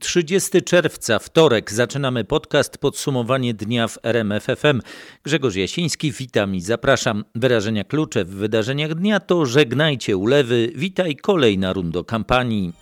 30 czerwca, wtorek, zaczynamy podcast Podsumowanie dnia w RMFFM. Grzegorz Jasiński, witam i zapraszam. Wyrażenia klucze w wydarzeniach dnia to żegnajcie ulewy, witaj kolejna rundo kampanii.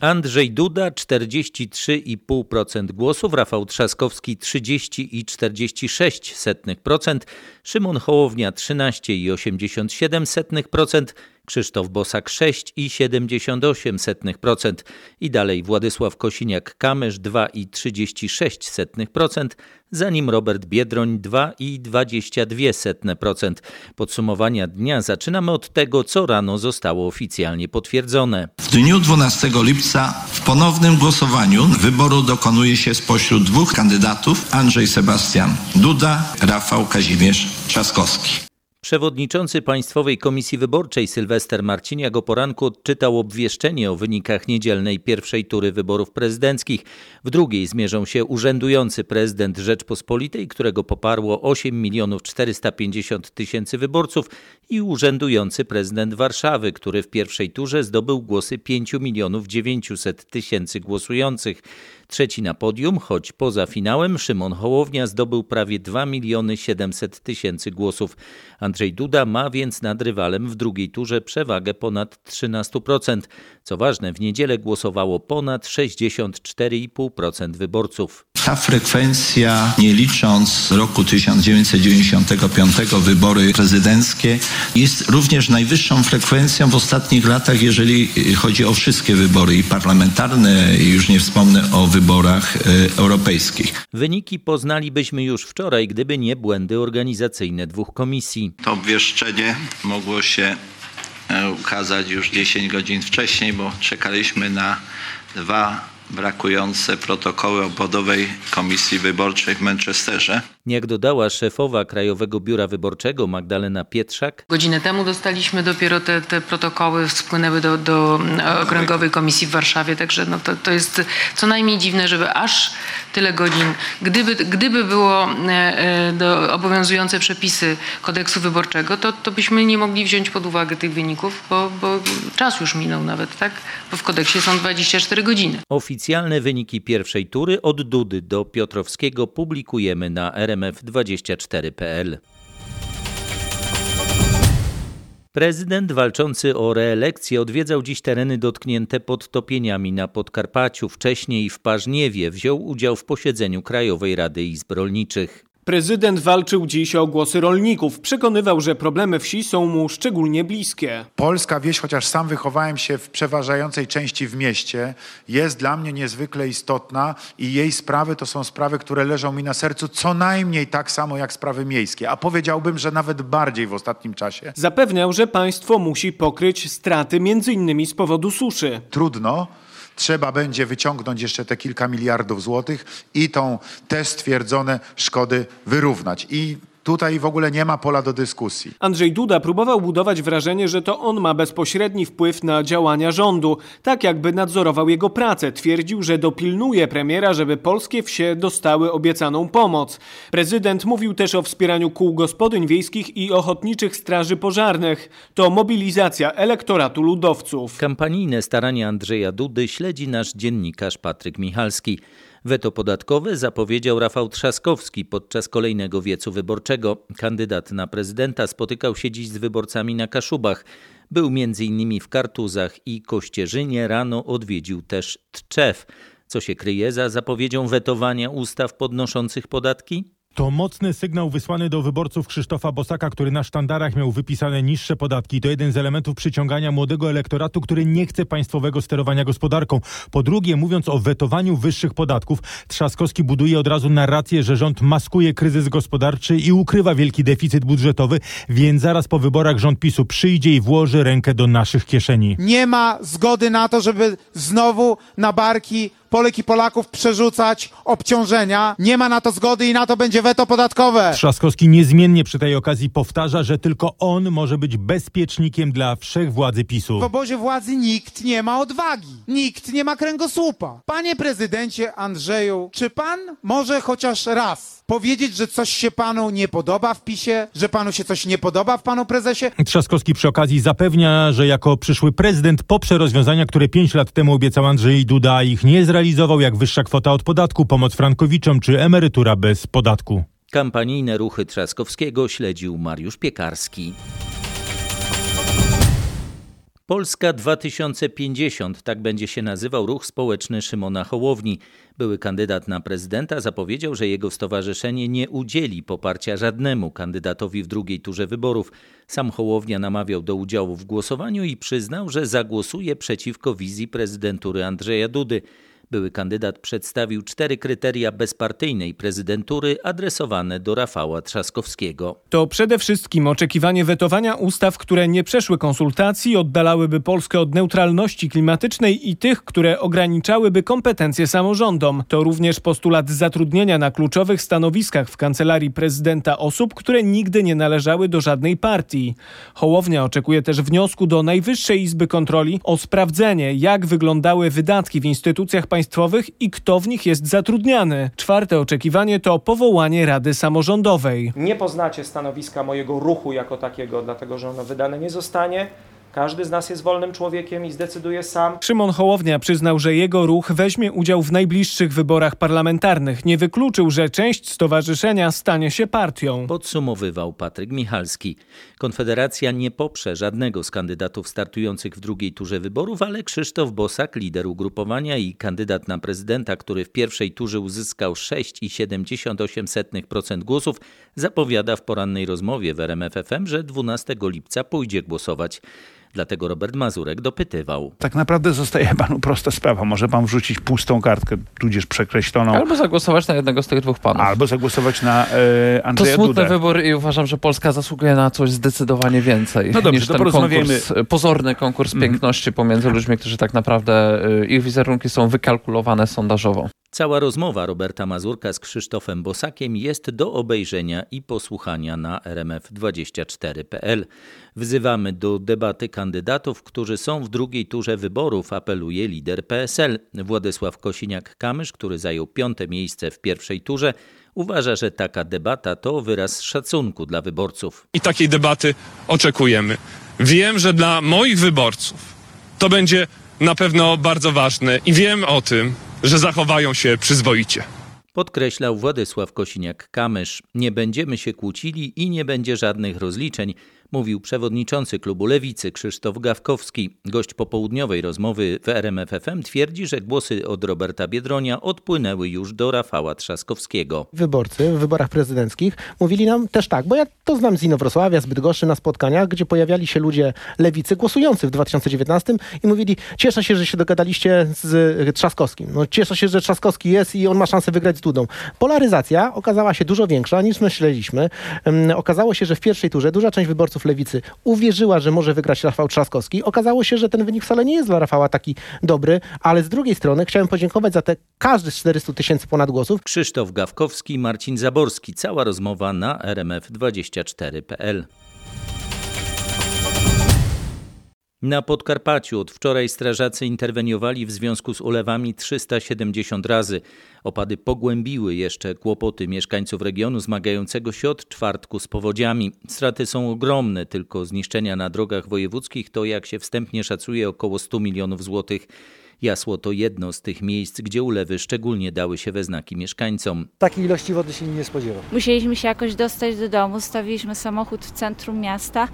Andrzej Duda 43,5% głosów, Rafał Trzaskowski 30,46%, Szymon Hołownia 13,87%, Krzysztof Bosak 6,78% i dalej Władysław Kosiniak-Kamysz 2,36%, zanim Robert Biedroń 2,22%. Podsumowania dnia zaczynamy od tego, co rano zostało oficjalnie potwierdzone. W dniu 12 lipca w ponownym głosowaniu wyboru dokonuje się spośród dwóch kandydatów Andrzej Sebastian Duda, Rafał Kazimierz Trzaskowski. Przewodniczący Państwowej Komisji Wyborczej Sylwester Marciniak o poranku odczytał obwieszczenie o wynikach niedzielnej pierwszej tury wyborów prezydenckich. W drugiej zmierzą się urzędujący prezydent Rzeczpospolitej, którego poparło 8 milionów 450 tysięcy wyborców i urzędujący prezydent Warszawy, który w pierwszej turze zdobył głosy 5 milionów 900 tysięcy głosujących. Trzeci na podium, choć poza finałem, Szymon Hołownia zdobył prawie 2 miliony 700 tysięcy głosów. Andrzej Duda ma więc nad rywalem w drugiej turze przewagę ponad 13%. Co ważne, w niedzielę głosowało ponad 64,5% wyborców. Ta frekwencja, nie licząc roku 1995 wybory prezydenckie, jest również najwyższą frekwencją w ostatnich latach, jeżeli chodzi o wszystkie wybory i parlamentarne, i już nie wspomnę o wyborach e, europejskich. Wyniki poznalibyśmy już wczoraj, gdyby nie błędy organizacyjne dwóch komisji. To obwieszczenie mogło się e, ukazać już 10 godzin wcześniej, bo czekaliśmy na dwa brakujące protokoły obwodowej komisji wyborczej w Manchesterze. Jak dodała szefowa Krajowego Biura Wyborczego Magdalena Pietrzak, Godzinę temu dostaliśmy dopiero te, te protokoły, spłynęły do, do Okręgowej Komisji w Warszawie, także no to, to jest co najmniej dziwne, żeby aż tyle godzin, gdyby, gdyby było e, e, do, obowiązujące przepisy kodeksu wyborczego, to, to byśmy nie mogli wziąć pod uwagę tych wyników, bo, bo czas już minął nawet, tak? Bo w kodeksie są 24 godziny. oficjalne wyniki pierwszej tury od Dudy do Piotrowskiego publikujemy na rmf24.pl. Prezydent walczący o reelekcję odwiedzał dziś tereny dotknięte podtopieniami na Podkarpaciu. Wcześniej w Parzniewie wziął udział w posiedzeniu Krajowej Rady Izb Rolniczych. Prezydent walczył dziś o głosy rolników. Przekonywał, że problemy wsi są mu szczególnie bliskie. Polska wieś, chociaż sam wychowałem się w przeważającej części w mieście, jest dla mnie niezwykle istotna i jej sprawy to są sprawy, które leżą mi na sercu co najmniej tak samo jak sprawy miejskie, a powiedziałbym, że nawet bardziej w ostatnim czasie. Zapewniał, że państwo musi pokryć straty m.in. z powodu suszy. Trudno, trzeba będzie wyciągnąć jeszcze te kilka miliardów złotych i tą te stwierdzone szkody wyrównać. I tutaj w ogóle nie ma pola do dyskusji. Andrzej Duda próbował budować wrażenie, że to on ma bezpośredni wpływ na działania rządu, tak jakby nadzorował jego pracę. Twierdził, że dopilnuje premiera, żeby polskie wsie dostały obiecaną pomoc. Prezydent mówił też o wspieraniu kół gospodyń wiejskich i ochotniczych straży pożarnych. To mobilizacja elektoratu ludowców. Kampanijne starania Andrzeja Dudy śledzi nasz dziennikarz Patryk Michalski. Weto podatkowe zapowiedział Rafał Trzaskowski podczas kolejnego wiecu wyborczego. Kandydat na prezydenta spotykał się dziś z wyborcami na Kaszubach. Był m.in. w Kartuzach i Kościerzynie, rano odwiedził też Tczew. Co się kryje za zapowiedzią wetowania ustaw podnoszących podatki? To mocny sygnał wysłany do wyborców Krzysztofa Bosaka, który na sztandarach miał wypisane niższe podatki. To jeden z elementów przyciągania młodego elektoratu, który nie chce państwowego sterowania gospodarką. Po drugie, mówiąc o wetowaniu wyższych podatków, Trzaskowski buduje od razu narrację, że rząd maskuje kryzys gospodarczy i ukrywa wielki deficyt budżetowy, więc zaraz po wyborach rząd PiSu przyjdzie i włoży rękę do naszych kieszeni. Nie ma zgody na to, żeby znowu na barki Polek i Polaków przerzucać obciążenia. Nie ma na to zgody i na to będzie weto podatkowe. Trzaskowski niezmiennie przy tej okazji powtarza, że tylko on może być bezpiecznikiem dla wszechwładzy PiSu. W obozie władzy nikt nie ma odwagi. Nikt nie ma kręgosłupa. Panie prezydencie Andrzeju, czy pan może chociaż raz powiedzieć, że coś się panu nie podoba w PiSie, że panu się coś nie podoba w panu prezesie? Trzaskowski przy okazji zapewnia, że jako przyszły prezydent poprze rozwiązania, które pięć lat temu obiecał Andrzej Duda, a ich nie zrealizował, jak wyższa kwota od podatku, pomoc frankowiczom czy emerytura bez podatku. Kampanijne ruchy Trzaskowskiego śledził Mariusz Piekarski. Polska 2050, tak będzie się nazywał ruch społeczny Szymona Hołowni. Były kandydat na prezydenta zapowiedział, że jego stowarzyszenie nie udzieli poparcia żadnemu kandydatowi w drugiej turze wyborów. Sam Hołownia namawiał do udziału w głosowaniu i przyznał, że zagłosuje przeciwko wizji prezydentury Andrzeja Dudy. Były kandydat przedstawił cztery kryteria bezpartyjnej prezydentury adresowane do Rafała Trzaskowskiego. To przede wszystkim oczekiwanie wetowania ustaw, które nie przeszły konsultacji, oddalałyby Polskę od neutralności klimatycznej i tych, które ograniczałyby kompetencje samorządom. To również postulat zatrudnienia na kluczowych stanowiskach w kancelarii prezydenta osób, które nigdy nie należały do żadnej partii. Hołownia oczekuje też wniosku do Najwyższej Izby Kontroli o sprawdzenie, jak wyglądały wydatki w instytucjach państwowych państwowych i kto w nich jest zatrudniany. Czwarte oczekiwanie to powołanie Rady Samorządowej. Nie poznacie stanowiska mojego ruchu jako takiego, dlatego że ono wydane nie zostanie. Każdy z nas jest wolnym człowiekiem i zdecyduje sam. Szymon Hołownia przyznał, że jego ruch weźmie udział w najbliższych wyborach parlamentarnych. Nie wykluczył, że część stowarzyszenia stanie się partią. Podsumowywał Patryk Michalski. Konfederacja nie poprze żadnego z kandydatów startujących w drugiej turze wyborów, ale Krzysztof Bosak, lider ugrupowania i kandydat na prezydenta, który w pierwszej turze uzyskał 6,78% głosów, zapowiada w porannej rozmowie w RMFFM, że 12 lipca pójdzie głosować. Dlatego Robert Mazurek dopytywał. Tak naprawdę zostaje panu prosta sprawa. Może pan wrzucić pustą kartkę, tudzież przekreśloną. Albo zagłosować na jednego z tych dwóch panów. Albo zagłosować na e, Andrzeja To smutny Dudę. wybór i uważam, że Polska zasługuje na coś zdecydowanie więcej No dobrze, niż to ten konkurs, pozorny konkurs Mhm. piękności pomiędzy ludźmi, którzy tak naprawdę y, ich wizerunki są wykalkulowane sondażowo. Cała rozmowa Roberta Mazurka z Krzysztofem Bosakiem jest do obejrzenia i posłuchania na rmf24.pl. Wzywamy do debaty kandydatów, którzy są w drugiej turze wyborów, apeluje lider PSL. Władysław Kosiniak-Kamysz, który zajął piąte miejsce w pierwszej turze, uważa, że taka debata to wyraz szacunku dla wyborców. I takiej debaty oczekujemy. Wiem, że dla moich wyborców to będzie na pewno bardzo ważne i wiem o tym, że zachowają się przyzwoicie. Podkreślał Władysław Kosiniak-Kamysz. Nie będziemy się kłócili i nie będzie żadnych rozliczeń, mówił przewodniczący klubu Lewicy Krzysztof Gawkowski. Gość popołudniowej rozmowy w RMFFM twierdzi, że głosy od Roberta Biedronia odpłynęły już do Rafała Trzaskowskiego. Wyborcy w wyborach prezydenckich mówili nam też tak, bo ja to znam z Inowrocławia, z Bydgoszczy na spotkaniach, gdzie pojawiali się ludzie lewicy głosujący w 2019 i mówili, cieszę się, że się dogadaliście z Trzaskowskim. No, cieszę się, że Trzaskowski jest i on ma szansę wygrać z Dudą. Polaryzacja okazała się dużo większa niż myśleliśmy. Okazało się, że w pierwszej turze duża część wyborców lewicy uwierzyła, że może wygrać Rafał Trzaskowski. Okazało się, że ten wynik wcale nie jest dla Rafała taki dobry, ale z drugiej strony chciałem podziękować za te każdy z 400 tysięcy ponad głosów. Krzysztof Gawkowski, Marcin Zaborski. Cała rozmowa na rmf24.pl. Na Podkarpaciu od wczoraj strażacy interweniowali w związku z ulewami 370 razy. Opady pogłębiły jeszcze kłopoty mieszkańców regionu zmagającego się od czwartku z powodziami. Straty są ogromne, tylko zniszczenia na drogach wojewódzkich to jak się wstępnie szacuje około 100 milionów złotych. Jasło to jedno z tych miejsc, gdzie ulewy szczególnie dały się we znaki mieszkańcom. Takiej ilości wody się nie spodziewał. Musieliśmy się jakoś dostać do domu, stawiliśmy samochód w centrum miasta,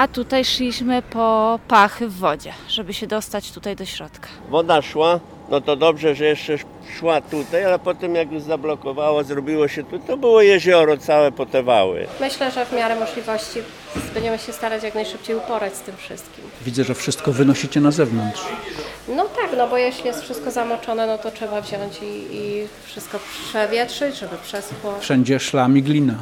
a tutaj szliśmy po pachy w wodzie, żeby się dostać tutaj do środka. Woda szła, no to dobrze, że jeszcze szła tutaj, ale potem jak już zablokowało, zrobiło się tu, to było jezioro całe potewały. Myślę, że w miarę możliwości będziemy się starać jak najszybciej uporać z tym wszystkim. Widzę, że wszystko wynosicie na zewnątrz. No tak, no bo jeśli jest wszystko zamoczone, no to trzeba wziąć i, i wszystko przewietrzyć, żeby przeschło. Wszędzie szlam i glina.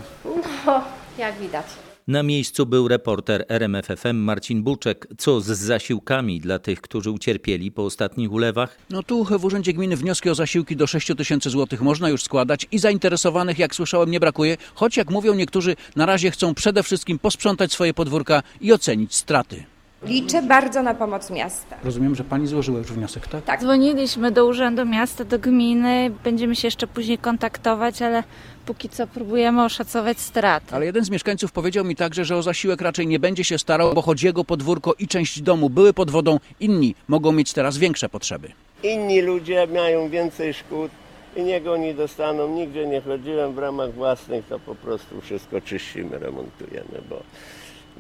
No, jak widać. Na miejscu był reporter RMFFM Marcin Buczek. Co z zasiłkami dla tych, którzy ucierpieli po ostatnich ulewach? No tu w Urzędzie Gminy wnioski o zasiłki do 6 tysięcy złotych można już składać i zainteresowanych, jak słyszałem, nie brakuje, choć jak mówią niektórzy, na razie chcą przede wszystkim posprzątać swoje podwórka i ocenić straty. Liczę bardzo na pomoc miasta. Rozumiem, że pani złożyła już wniosek, tak? Tak. Dzwoniliśmy do Urzędu Miasta, do gminy. Będziemy się jeszcze później kontaktować, ale póki co próbujemy oszacować straty. Ale jeden z mieszkańców powiedział mi także, że o zasiłek raczej nie będzie się starał, bo choć jego podwórko i część domu były pod wodą, inni mogą mieć teraz większe potrzeby. Inni ludzie mają więcej szkód i niego nie dostaną. Nigdzie nie chodziłem w ramach własnych, to po prostu wszystko czyścimy, remontujemy, bo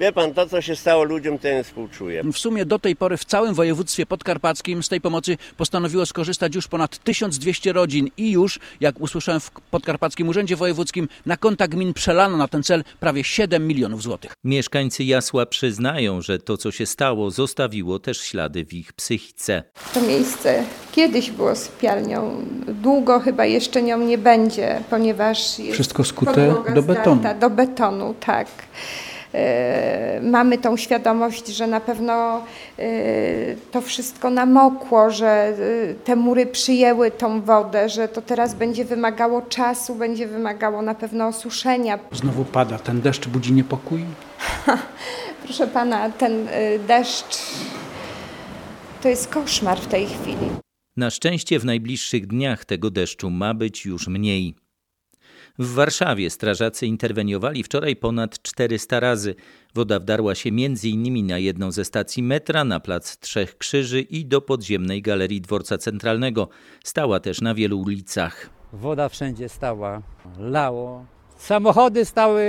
wie pan, to co się stało ludziom, to nie współczuję. W sumie do tej pory w całym województwie podkarpackim z tej pomocy postanowiło skorzystać już ponad 1200 rodzin i już, jak usłyszałem w Podkarpackim Urzędzie Wojewódzkim, na konta gmin przelano na ten cel prawie 7 milionów złotych. Mieszkańcy Jasła przyznają, że to, co się stało, zostawiło też ślady w ich psychice. To miejsce kiedyś było sypialnią. Długo chyba jeszcze nią nie będzie, ponieważ Wszystko skute do betonu. zdarta, Do betonu, tak. E, Mamy tą świadomość, że na pewno e, to wszystko namokło, że e, te mury przyjęły tą wodę, że to teraz będzie wymagało czasu, będzie wymagało na pewno osuszenia. Znowu pada, ten deszcz budzi niepokój. Proszę pana, ten deszcz to jest koszmar w tej chwili. Na szczęście w najbliższych dniach tego deszczu ma być już mniej. W Warszawie strażacy interweniowali wczoraj ponad 400 razy. Woda wdarła się m.in. na jedną ze stacji metra, na plac Trzech Krzyży i do podziemnej galerii dworca centralnego. Stała też na wielu ulicach. Woda wszędzie stała, lało. Samochody stały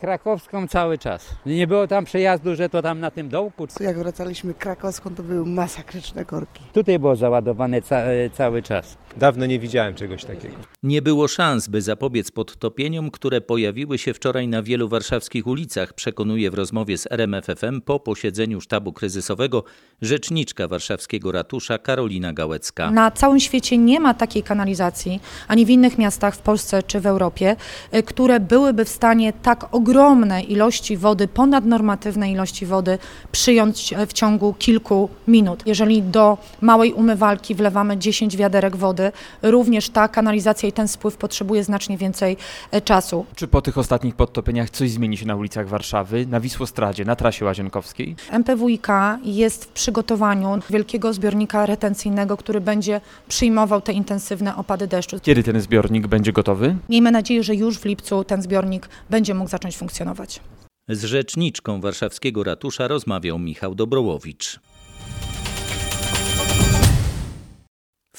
krakowską cały czas. Nie było tam przejazdu, że to tam na tym dołku. Jak wracaliśmy krakowską, to były masakryczne korki. Tutaj było załadowane ca cały czas. Dawno nie widziałem czegoś takiego. Nie było szans, by zapobiec podtopieniom, które pojawiły się wczoraj na wielu warszawskich ulicach, przekonuje w rozmowie z RMFFM po posiedzeniu sztabu kryzysowego rzeczniczka warszawskiego ratusza Karolina Gałecka. Na całym świecie nie ma takiej kanalizacji, ani w innych miastach w Polsce czy w Europie, y, które byłyby w stanie tak ogromne ilości wody, ponadnormatywne ilości wody przyjąć e, w ciągu kilku minut. Jeżeli do małej umywalki wlewamy 10 wiaderek wody, również ta kanalizacja i ten spływ potrzebuje znacznie więcej e, czasu. Czy po tych ostatnich podtopieniach coś zmieni się na ulicach Warszawy, na Wisłostradzie, na trasie łazienkowskiej? MPWiK jest w przygotowaniu wielkiego zbiornika retencyjnego, który będzie przyjmował te intensywne opady deszczu. Kiedy ten zbiornik będzie gotowy? Miejmy nadzieję, że już w lipcu ten zbiornik będzie mógł zacząć funkcjonować. Z rzeczniczką warszawskiego ratusza rozmawiał Michał Dobrołowicz.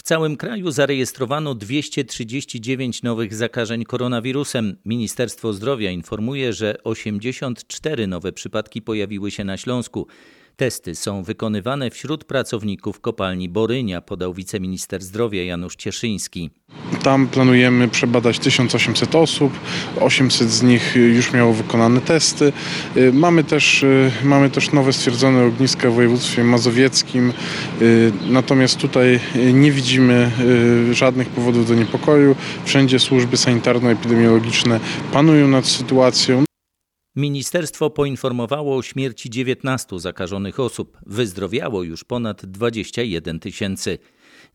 Całym kraju zarejestrowano 239 nowych zakażeń koronawirusem. Ministerstwo Zdrowia informuje, że 84 nowe przypadki pojawiły się na Śląsku. Testy są wykonywane wśród pracowników kopalni Borynia, podał wiceminister zdrowia Janusz Cieszyński. Tam planujemy przebadać 1800 osób, 800 z nich już miało wykonane testy. Mamy też, mamy też nowe stwierdzone ogniska w województwie mazowieckim, natomiast tutaj nie widzimy żadnych powodów do niepokoju. Wszędzie służby sanitarno-epidemiologiczne panują nad sytuacją. Ministerstwo poinformowało o śmierci 19 zakażonych osób. Wyzdrowiało już ponad 21 tysięcy.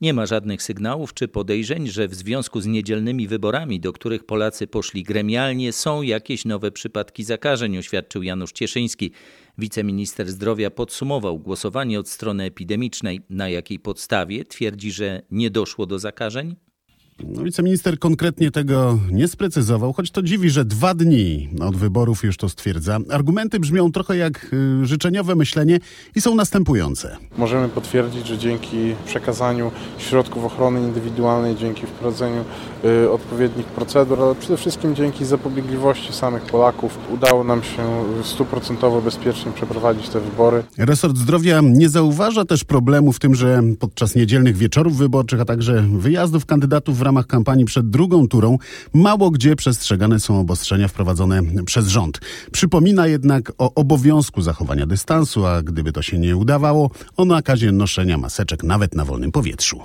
Nie ma żadnych sygnałów czy podejrzeń, że w związku z niedzielnymi wyborami, do których Polacy poszli gremialnie, są jakieś nowe przypadki zakażeń, oświadczył Janusz Cieszyński. Wiceminister zdrowia podsumował głosowanie od strony epidemicznej. Na jakiej podstawie twierdzi, że nie doszło do zakażeń? No, wiceminister konkretnie tego nie sprecyzował, choć to dziwi, że dwa dni od wyborów już to stwierdza. Argumenty brzmią trochę jak y, życzeniowe myślenie i są następujące. Możemy potwierdzić, że dzięki przekazaniu środków ochrony indywidualnej, dzięki wprowadzeniu y, odpowiednich procedur, ale przede wszystkim dzięki zapobiegliwości samych Polaków udało nam się stuprocentowo bezpiecznie przeprowadzić te wybory. Resort zdrowia nie zauważa też problemu w tym, że podczas niedzielnych wieczorów wyborczych, a także wyjazdów kandydatów w ramach kampanii przed drugą turą mało gdzie przestrzegane są obostrzenia wprowadzone przez rząd. Przypomina jednak o obowiązku zachowania dystansu, a gdyby to się nie udawało, o nakazie noszenia maseczek nawet na wolnym powietrzu.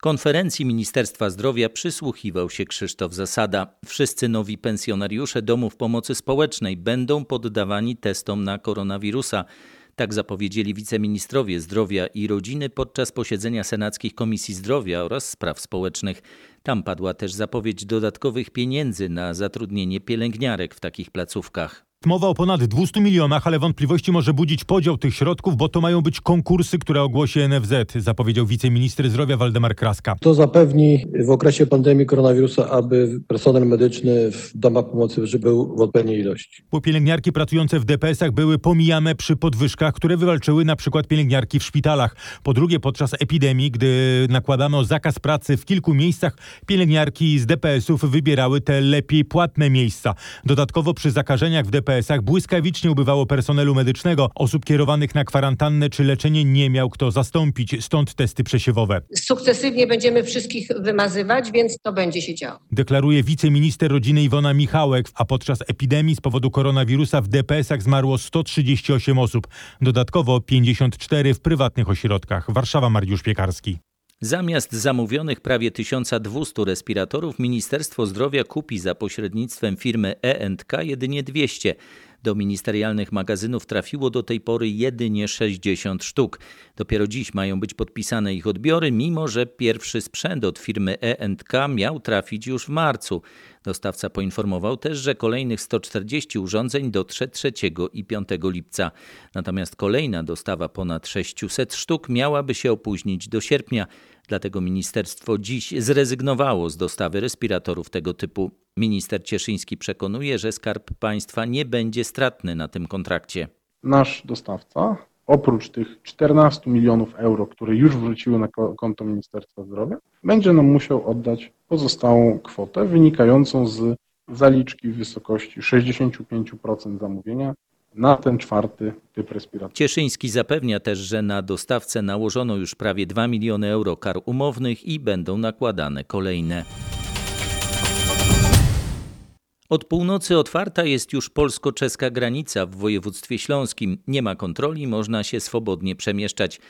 Konferencji Ministerstwa Zdrowia przysłuchiwał się Krzysztof Zasada. Wszyscy nowi pensjonariusze domów pomocy społecznej będą poddawani testom na koronawirusa. Tak zapowiedzieli wiceministrowie zdrowia i rodziny podczas posiedzenia senackich Komisji Zdrowia oraz Spraw Społecznych. Tam padła też zapowiedź dodatkowych pieniędzy na zatrudnienie pielęgniarek w takich placówkach. Mowa o ponad 200 milionach, ale wątpliwości może budzić podział tych środków, bo to mają być konkursy, które ogłosi NFZ, zapowiedział wiceminister zdrowia Waldemar Kraska. To zapewni w okresie pandemii koronawirusa, aby personel medyczny w domach pomocy był w odpowiedniej ilości. Bo pielęgniarki pracujące w DPS-ach były pomijane przy podwyżkach, które wywalczyły na przykład pielęgniarki w szpitalach. Po drugie, podczas epidemii, gdy nakładano zakaz pracy w kilku miejscach, pielęgniarki z DPS-ów wybierały te lepiej płatne miejsca. Dodatkowo przy zakażeniach w DPS-ach błyskawicznie ubywało personelu medycznego. Osób kierowanych na kwarantannę czy leczenie nie miał kto zastąpić, stąd testy przesiewowe. Sukcesywnie będziemy wszystkich wymazywać, więc to będzie się działo. Deklaruje wiceminister rodziny Iwona Michałek, a podczas epidemii z powodu koronawirusa w DPS-ach zmarło 138 osób. Dodatkowo 54 w prywatnych ośrodkach. Warszawa Mariusz Piekarski. Zamiast zamówionych prawie 1200 respiratorów, Ministerstwo Zdrowia kupi za pośrednictwem firmy E&K jedynie 200. Do ministerialnych magazynów trafiło do tej pory jedynie 60 sztuk. Dopiero dziś mają być podpisane ich odbiory, mimo że pierwszy sprzęt od firmy E&K miał trafić już w marcu. Dostawca poinformował też, że kolejnych 140 urządzeń dotrze 3 i 5 lipca. Natomiast kolejna dostawa ponad 600 sztuk miałaby się opóźnić do sierpnia. Dlatego ministerstwo dziś zrezygnowało z dostawy respiratorów tego typu. Minister Cieszyński przekonuje, że Skarb Państwa nie będzie stratny na tym kontrakcie. Nasz dostawca, oprócz tych 14 milionów euro, które już wróciły na konto Ministerstwa Zdrowia, będzie nam musiał oddać pozostałą kwotę wynikającą z zaliczki w wysokości 65% zamówienia na ten czwarty typ respiratora. Cieszyński zapewnia też, że na dostawcę nałożono już prawie 2 miliony euro kar umownych i będą nakładane kolejne. Od północy otwarta jest już polsko-czeska granica w województwie śląskim. Nie ma kontroli, można się swobodnie przemieszczać.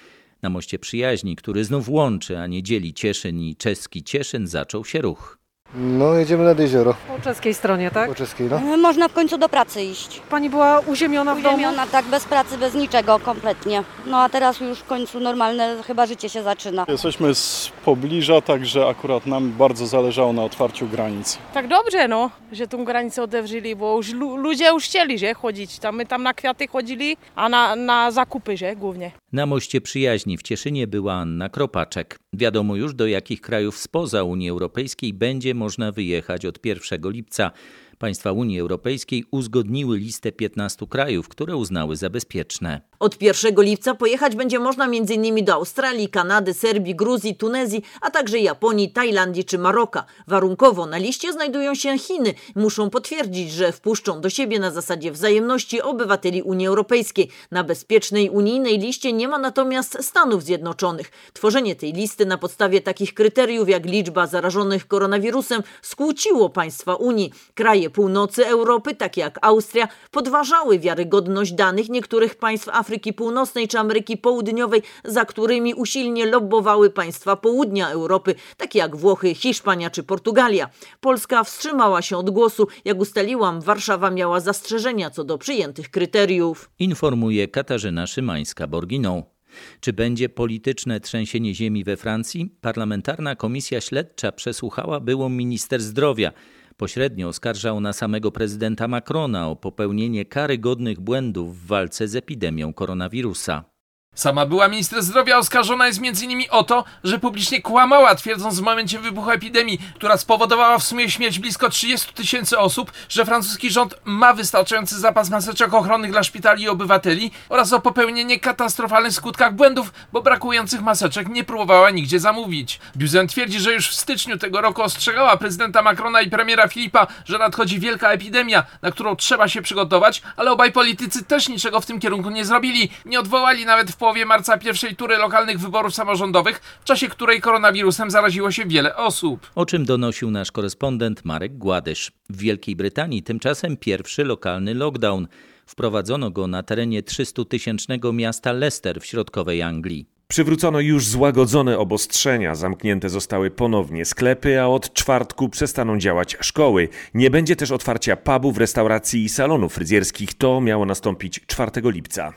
Na moście przyjaźni, który znów łączy, a nie dzieli i czeski Cieszyn, zaczął się ruch. No, jedziemy nad jezioro. Po czeskiej stronie, tak? Po czeskiej, no. Można w końcu do pracy iść. Pani była uziemiona w domu? Uziemiona, tak, bez pracy, bez niczego, kompletnie. No a teraz już w końcu normalne chyba życie się zaczyna. Jesteśmy z pobliża, także akurat nam bardzo zależało na otwarciu granic. Tak dobrze, no, że tą granicę odewrzyli, bo już lu- ludzie już chcieli, że chodzić. Tam, my tam na kwiaty chodzili, a na, na zakupy, że głównie. Na moście przyjaźni w Cieszynie była Anna Kropaczek. Wiadomo już, do jakich krajów spoza Unii Europejskiej będzie można wyjechać od 1 lipca. Państwa Unii Europejskiej uzgodniły listę 15 krajów, które uznały za bezpieczne. Od 1 lipca pojechać będzie można m.in. do Australii, Kanady, Serbii, Gruzji, Tunezji, a także Japonii, Tajlandii czy Maroka. Warunkowo na liście znajdują się Chiny. Muszą potwierdzić, że wpuszczą do siebie na zasadzie wzajemności obywateli Unii Europejskiej. Na bezpiecznej unijnej liście nie ma natomiast Stanów Zjednoczonych. Tworzenie tej listy na podstawie takich kryteriów jak liczba zarażonych koronawirusem skłóciło państwa Unii. Kraje północy Europy, takie jak Austria, podważały wiarygodność danych niektórych państw Afryki Północnej czy Ameryki Południowej, za którymi usilnie lobbowały państwa południa Europy, takie jak Włochy, Hiszpania czy Portugalia. Polska wstrzymała się od głosu. Jak ustaliłam, Warszawa miała zastrzeżenia co do przyjętych kryteriów. Informuje Katarzyna Szymańska-Borginą. Czy będzie polityczne trzęsienie ziemi we Francji? Parlamentarna komisja śledcza przesłuchała byłą minister zdrowia. Pośrednio oskarżał na samego prezydenta Macrona o popełnienie karygodnych błędów w walce z epidemią koronawirusa. Sama była minister zdrowia oskarżona jest m.in. o to, że publicznie kłamała, twierdząc w momencie wybuchu epidemii, która spowodowała w sumie śmierć blisko 30 tysięcy osób, że francuski rząd ma wystarczający zapas maseczek ochronnych dla szpitali i obywateli oraz o popełnienie katastrofalnych skutkach błędów, bo brakujących maseczek nie próbowała nigdzie zamówić. Buzen twierdzi, że już w styczniu tego roku ostrzegała prezydenta Macrona i premiera Filipa, że nadchodzi wielka epidemia, na którą trzeba się przygotować, ale obaj politycy też niczego w tym kierunku nie zrobili. Nie odwołali nawet w połowie marca pierwszej tury lokalnych wyborów samorządowych, w czasie której koronawirusem zaraziło się wiele osób. O czym donosił nasz korespondent Marek Gładysz. W Wielkiej Brytanii tymczasem pierwszy lokalny lockdown. Wprowadzono go na terenie 300-tysięcznego miasta Leicester w środkowej Anglii. Przywrócono już złagodzone obostrzenia, zamknięte zostały ponownie sklepy, a od czwartku przestaną działać szkoły. Nie będzie też otwarcia pubów, restauracji i salonów fryzjerskich. To miało nastąpić 4 lipca.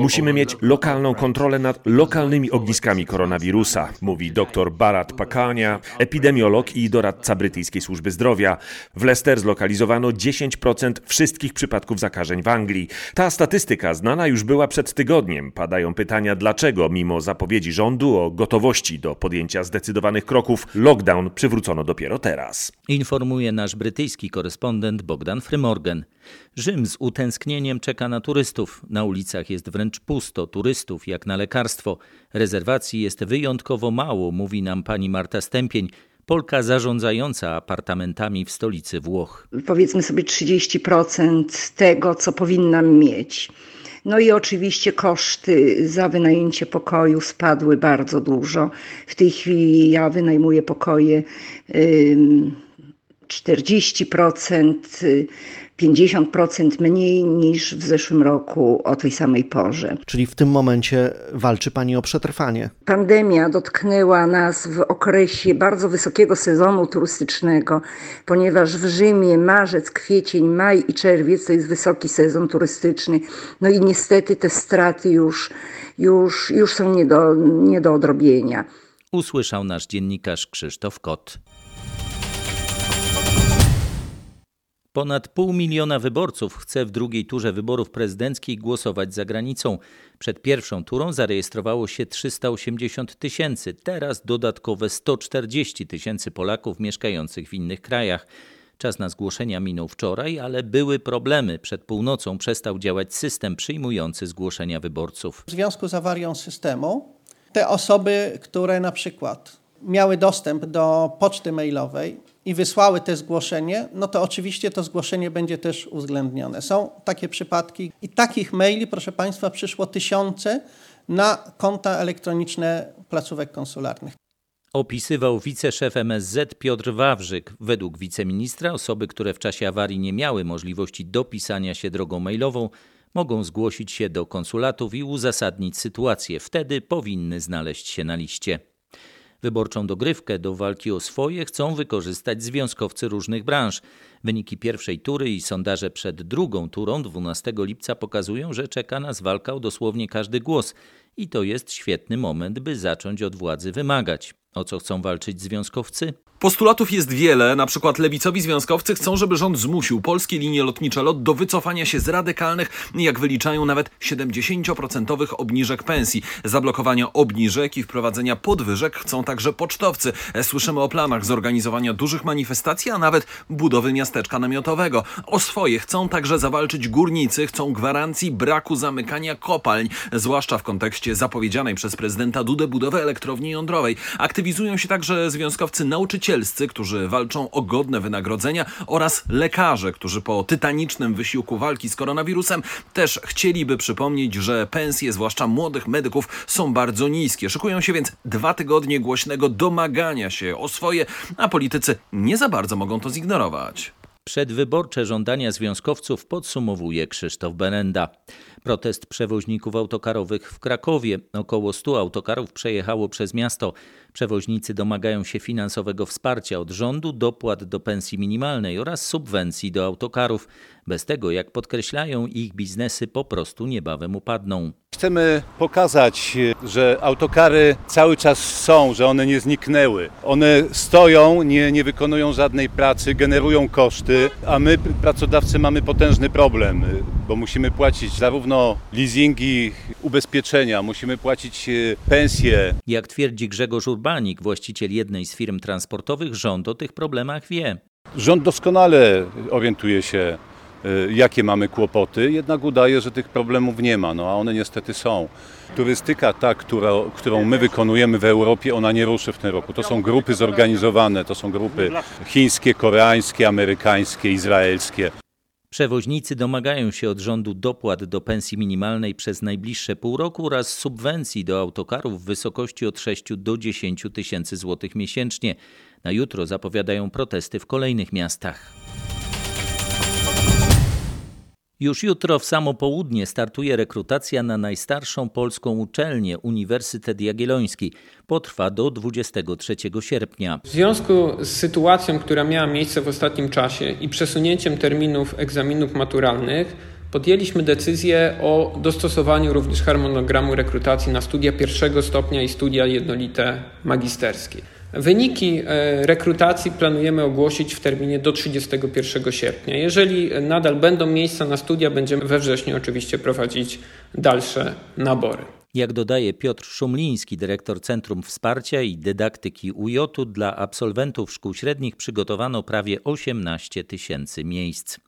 Musimy mieć lokalną kontrolę nad lokalnymi ogniskami koronawirusa, mówi dr Barat Pakania, epidemiolog i doradca brytyjskiej służby zdrowia. W Leicester zlokalizowano 10% wszystkich przypadków zakażeń w Anglii. Ta statystyka znana już była przed tygodniem. Padają pytania, dlaczego mimo zapowiedzi rządu o gotowości do podjęcia zdecydowanych kroków, lockdown przywrócono dopiero teraz. Informuje nasz brytyjski korespondent Bogdan Frymorgan. Rzym z utęsknieniem czeka na turystów. Na ulicach jest wręcz pusto turystów, jak na lekarstwo. Rezerwacji jest wyjątkowo mało, mówi nam pani Marta Stępień, Polka zarządzająca apartamentami w stolicy Włoch. Powiedzmy sobie 30% tego, co powinnam mieć. No i oczywiście koszty za wynajęcie pokoju spadły bardzo dużo. W tej chwili ja wynajmuję pokoje 40%, 50% mniej niż w zeszłym roku o tej samej porze. Czyli w tym momencie walczy Pani o przetrwanie. Pandemia dotknęła nas w okresie bardzo wysokiego sezonu turystycznego, ponieważ w Rzymie marzec, kwiecień, maj i czerwiec to jest wysoki sezon turystyczny. No i niestety te straty już, już, już są nie do, nie do odrobienia. Usłyszał nasz dziennikarz Krzysztof Kot. Ponad pół miliona wyborców chce w drugiej turze wyborów prezydenckich głosować za granicą. Przed pierwszą turą zarejestrowało się 380 tysięcy, teraz dodatkowe 140 tysięcy Polaków mieszkających w innych krajach. Czas na zgłoszenia minął wczoraj, ale były problemy. Przed północą przestał działać system przyjmujący zgłoszenia wyborców. W związku z awarią systemu, te osoby, które na przykład miały dostęp do poczty mailowej, i wysłały te zgłoszenie, no to oczywiście to zgłoszenie będzie też uwzględnione. Są takie przypadki i takich maili, proszę Państwa, przyszło tysiące na konta elektroniczne placówek konsularnych. Opisywał wiceszef MSZ Piotr Wawrzyk. Według wiceministra osoby, które w czasie awarii nie miały możliwości dopisania się drogą mailową, mogą zgłosić się do konsulatów i uzasadnić sytuację. Wtedy powinny znaleźć się na liście. Wyborczą dogrywkę do walki o swoje chcą wykorzystać związkowcy różnych branż. Wyniki pierwszej tury i sondaże przed drugą turą 12 lipca pokazują, że czeka nas walka o dosłownie każdy głos i to jest świetny moment, by zacząć od władzy wymagać. O co chcą walczyć związkowcy? Postulatów jest wiele, na przykład lewicowi związkowcy chcą, żeby rząd zmusił polskie linie lotnicze LOT do wycofania się z radykalnych, jak wyliczają nawet 70% obniżek pensji. Zablokowania obniżek i wprowadzenia podwyżek chcą także pocztowcy. Słyszymy o planach zorganizowania dużych manifestacji, a nawet budowy miasteczka namiotowego. O swoje chcą także zawalczyć górnicy, chcą gwarancji braku zamykania kopalń, zwłaszcza w kontekście zapowiedzianej przez prezydenta Dudę budowy elektrowni jądrowej. Aktywizują się także związkowcy nauczycielscy, którzy walczą o godne wynagrodzenia oraz lekarze, którzy po tytanicznym wysiłku walki z koronawirusem też chcieliby przypomnieć, że pensje, zwłaszcza młodych medyków, są bardzo niskie. Szykują się więc dwa tygodnie głośnego domagania się o swoje, a politycy nie za bardzo mogą to zignorować. Przedwyborcze żądania związkowców podsumowuje Krzysztof Benenda. Protest przewoźników autokarowych w Krakowie. Około 100 autokarów przejechało przez miasto. Przewoźnicy domagają się finansowego wsparcia od rządu, dopłat do pensji minimalnej oraz subwencji do autokarów. Bez tego, jak podkreślają, ich biznesy po prostu niebawem upadną. Chcemy pokazać, że autokary cały czas są, że one nie zniknęły. One stoją, nie, nie wykonują żadnej pracy, generują koszty, a my, pracodawcy, mamy potężny problem, bo musimy płacić zarówno leasingi, ubezpieczenia, musimy płacić pensje. Jak twierdzi Grzegorz Urbanik, właściciel jednej z firm transportowych, rząd o tych problemach wie. Rząd doskonale orientuje się jakie mamy kłopoty, jednak udaje, że tych problemów nie ma, no a one niestety są. Turystyka ta, która, którą my wykonujemy w Europie, ona nie ruszy w tym roku. To są grupy zorganizowane, to są grupy chińskie, koreańskie, amerykańskie, izraelskie. Przewoźnicy domagają się od rządu dopłat do pensji minimalnej przez najbliższe pół roku oraz subwencji do autokarów w wysokości od 6 do 10 tysięcy złotych miesięcznie. Na jutro zapowiadają protesty w kolejnych miastach. Już jutro w samo południe startuje rekrutacja na najstarszą polską uczelnię Uniwersytet Jagielloński. Potrwa do 23 sierpnia. W związku z sytuacją, która miała miejsce w ostatnim czasie i przesunięciem terminów egzaminów maturalnych, podjęliśmy decyzję o dostosowaniu również harmonogramu rekrutacji na studia pierwszego stopnia i studia jednolite magisterskie. Wyniki e, rekrutacji planujemy ogłosić w terminie do 31 sierpnia. Jeżeli nadal będą miejsca na studia, będziemy we wrześniu oczywiście prowadzić dalsze nabory. Jak dodaje Piotr Szumliński, dyrektor Centrum Wsparcia i Dydaktyki UJ, dla absolwentów szkół średnich przygotowano prawie 18 tysięcy miejsc.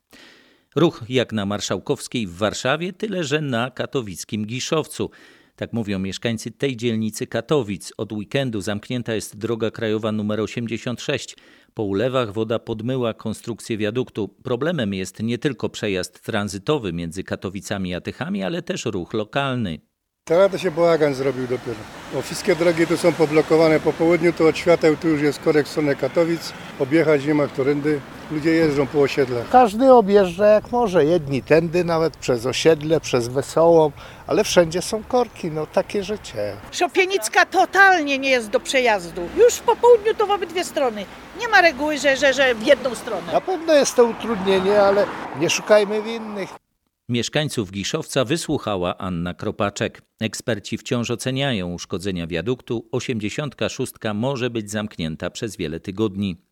Ruch jak na Marszałkowskiej w Warszawie, tyle że na katowickim Giszowcu. Tak mówią mieszkańcy tej dzielnicy Katowic. Od weekendu zamknięta jest droga krajowa nr 86. Po ulewach woda podmyła konstrukcję wiaduktu. Problemem jest nie tylko przejazd tranzytowy między Katowicami a Tychami, ale też ruch lokalny. Teraz to się bałagan zrobił dopiero. Bo wszystkie drogi tu są poblokowane po południu, to od świateł tu już jest korek w stronę Katowic. Objechać nie ma którędy. Ludzie jeżdżą po osiedlach. Każdy objeżdża jak może. Jedni tędy nawet przez osiedle, przez Wesołą, ale wszędzie są korki, no takie życie. Szopienicka totalnie nie jest do przejazdu. Już po południu to w obydwie strony. Nie ma reguły, że, że, że w jedną stronę. Na pewno jest to utrudnienie, ale nie szukajmy winnych. Mieszkańców Giszowca wysłuchała Anna Kropaczek. Eksperci wciąż oceniają uszkodzenia wiaduktu. 86 może być zamknięta przez wiele tygodni.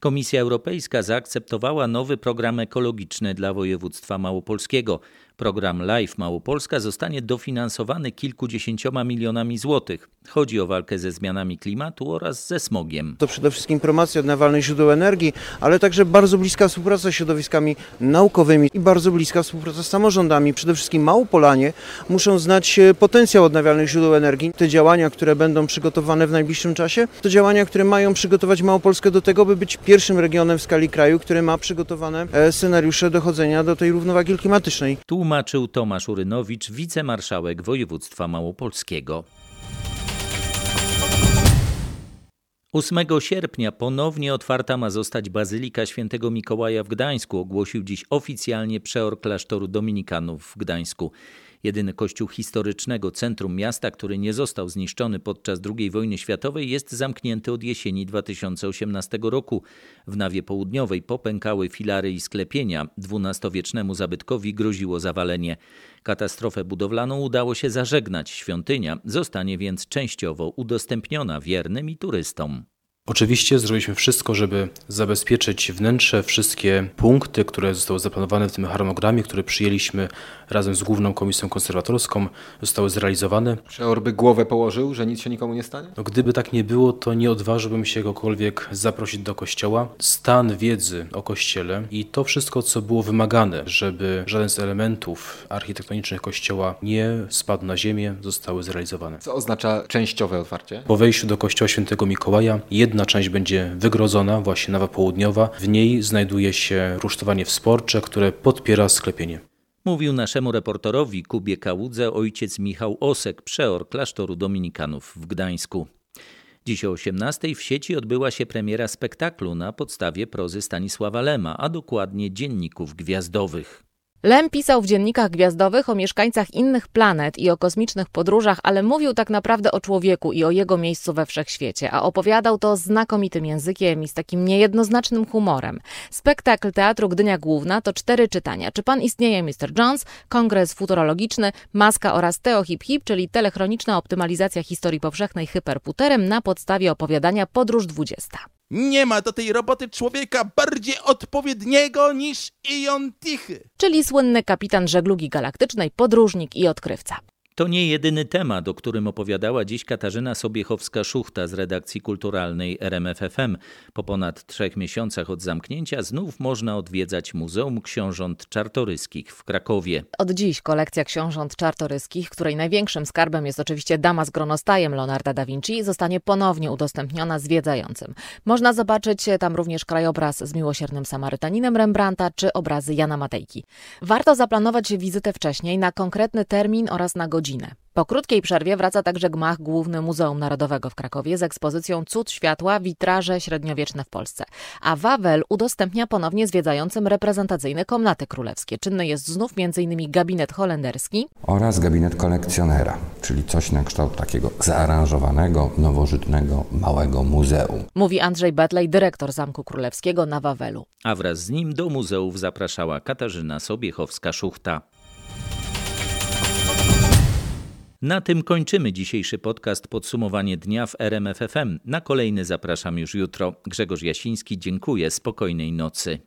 Komisja Europejska zaakceptowała nowy program ekologiczny dla województwa małopolskiego. Program LIFE Małopolska zostanie dofinansowany kilkudziesięcioma milionami złotych. Chodzi o walkę ze zmianami klimatu oraz ze smogiem. To przede wszystkim promocja odnawialnych źródeł energii, ale także bardzo bliska współpraca z środowiskami naukowymi i bardzo bliska współpraca z samorządami. Przede wszystkim Małopolanie muszą znać e, potencjał odnawialnych źródeł energii. Te działania, które będą przygotowane w najbliższym czasie, to działania, które mają przygotować Małopolskę do tego, by być pierwszym regionem w skali kraju, który ma przygotowane e, scenariusze dochodzenia do tej równowagi klimatycznej. Tłumaczył Tomasz Urynowicz, wicemarszałek województwa małopolskiego. 8 sierpnia ponownie otwarta ma zostać Bazylika Świętego Mikołaja w Gdańsku, ogłosił dziś oficjalnie przeor klasztoru Dominikanów w Gdańsku. Jedyny kościół historycznego centrum miasta, który nie został zniszczony podczas II wojny światowej, jest zamknięty od jesieni 2018 roku. W nawie południowej popękały filary i sklepienia. XII-wiecznemu zabytkowi groziło zawalenie. Katastrofę budowlaną udało się zażegnać. Świątynia zostanie więc częściowo udostępniona wiernym i turystom. Oczywiście zrobiliśmy wszystko, żeby zabezpieczyć wnętrze, wszystkie punkty, które zostały zaplanowane w tym harmonogramie, które przyjęliśmy razem z Główną Komisją Konserwatorską, zostały zrealizowane. Przeor by głowę położył, że nic się nikomu nie stanie? No, gdyby tak nie było, to nie odważyłbym się kogokolwiek zaprosić do kościoła. Stan wiedzy o kościele i to wszystko, co było wymagane, żeby żaden z elementów architektonicznych kościoła nie spadł na ziemię, zostały zrealizowane. Co oznacza częściowe otwarcie? Po wejściu do kościoła świętego Mikołaja Jedna część będzie wygrodzona, właśnie nawa południowa. W niej znajduje się rusztowanie sporcze, które podpiera sklepienie. Mówił naszemu reporterowi Kubie Kałudze ojciec Michał Osek, przeor klasztoru Dominikanów w Gdańsku. Dziś o 18 w sieci odbyła się premiera spektaklu na podstawie prozy Stanisława Lema, a dokładnie dzienników gwiazdowych. Lem pisał w dziennikach gwiazdowych o mieszkańcach innych planet i o kosmicznych podróżach, ale mówił tak naprawdę o człowieku i o jego miejscu we wszechświecie, a opowiadał to znakomitym językiem i z takim niejednoznacznym humorem. Spektakl Teatru Gdynia Główna to cztery czytania. Czy pan istnieje, Mr. Jones? Kongres futurologiczny, Maska oraz Teo Hip Hip, czyli telechroniczna optymalizacja historii powszechnej hyperputerem na podstawie opowiadania Podróż 20. Nie ma do tej roboty człowieka bardziej odpowiedniego niż Ion Tichy. Czyli słynny kapitan żeglugi galaktycznej, podróżnik i odkrywca. To nie jedyny temat, o którym opowiadała dziś Katarzyna Sobiechowska-Szuchta z redakcji kulturalnej RMFFM. Po ponad trzech miesiącach od zamknięcia znów można odwiedzać Muzeum Książąt Czartoryskich w Krakowie. Od dziś kolekcja książąt czartoryskich, której największym skarbem jest oczywiście Dama z gronostajem Leonarda da Vinci, zostanie ponownie udostępniona zwiedzającym. Można zobaczyć tam również krajobraz z miłosiernym Samarytaninem Rembrandta czy obrazy Jana Matejki. Warto zaplanować wizytę wcześniej na konkretny termin oraz na godzinę godzinę. Po krótkiej przerwie wraca także gmach Główny Muzeum Narodowego w Krakowie z ekspozycją Cud Światła, witraże średniowieczne w Polsce. A Wawel udostępnia ponownie zwiedzającym reprezentacyjne komnaty królewskie. Czynny jest znów m.in. gabinet holenderski oraz gabinet kolekcjonera, czyli coś na kształt takiego zaaranżowanego, nowożytnego, małego muzeum. Mówi Andrzej Betlej, dyrektor Zamku Królewskiego na Wawelu. A wraz z nim do muzeów zapraszała Katarzyna Sobiechowska-Szuchta. Na tym kończymy dzisiejszy podcast Podsumowanie dnia w RMFFM. Na kolejny zapraszam już jutro. Grzegorz Jasiński, dziękuję. Spokojnej nocy.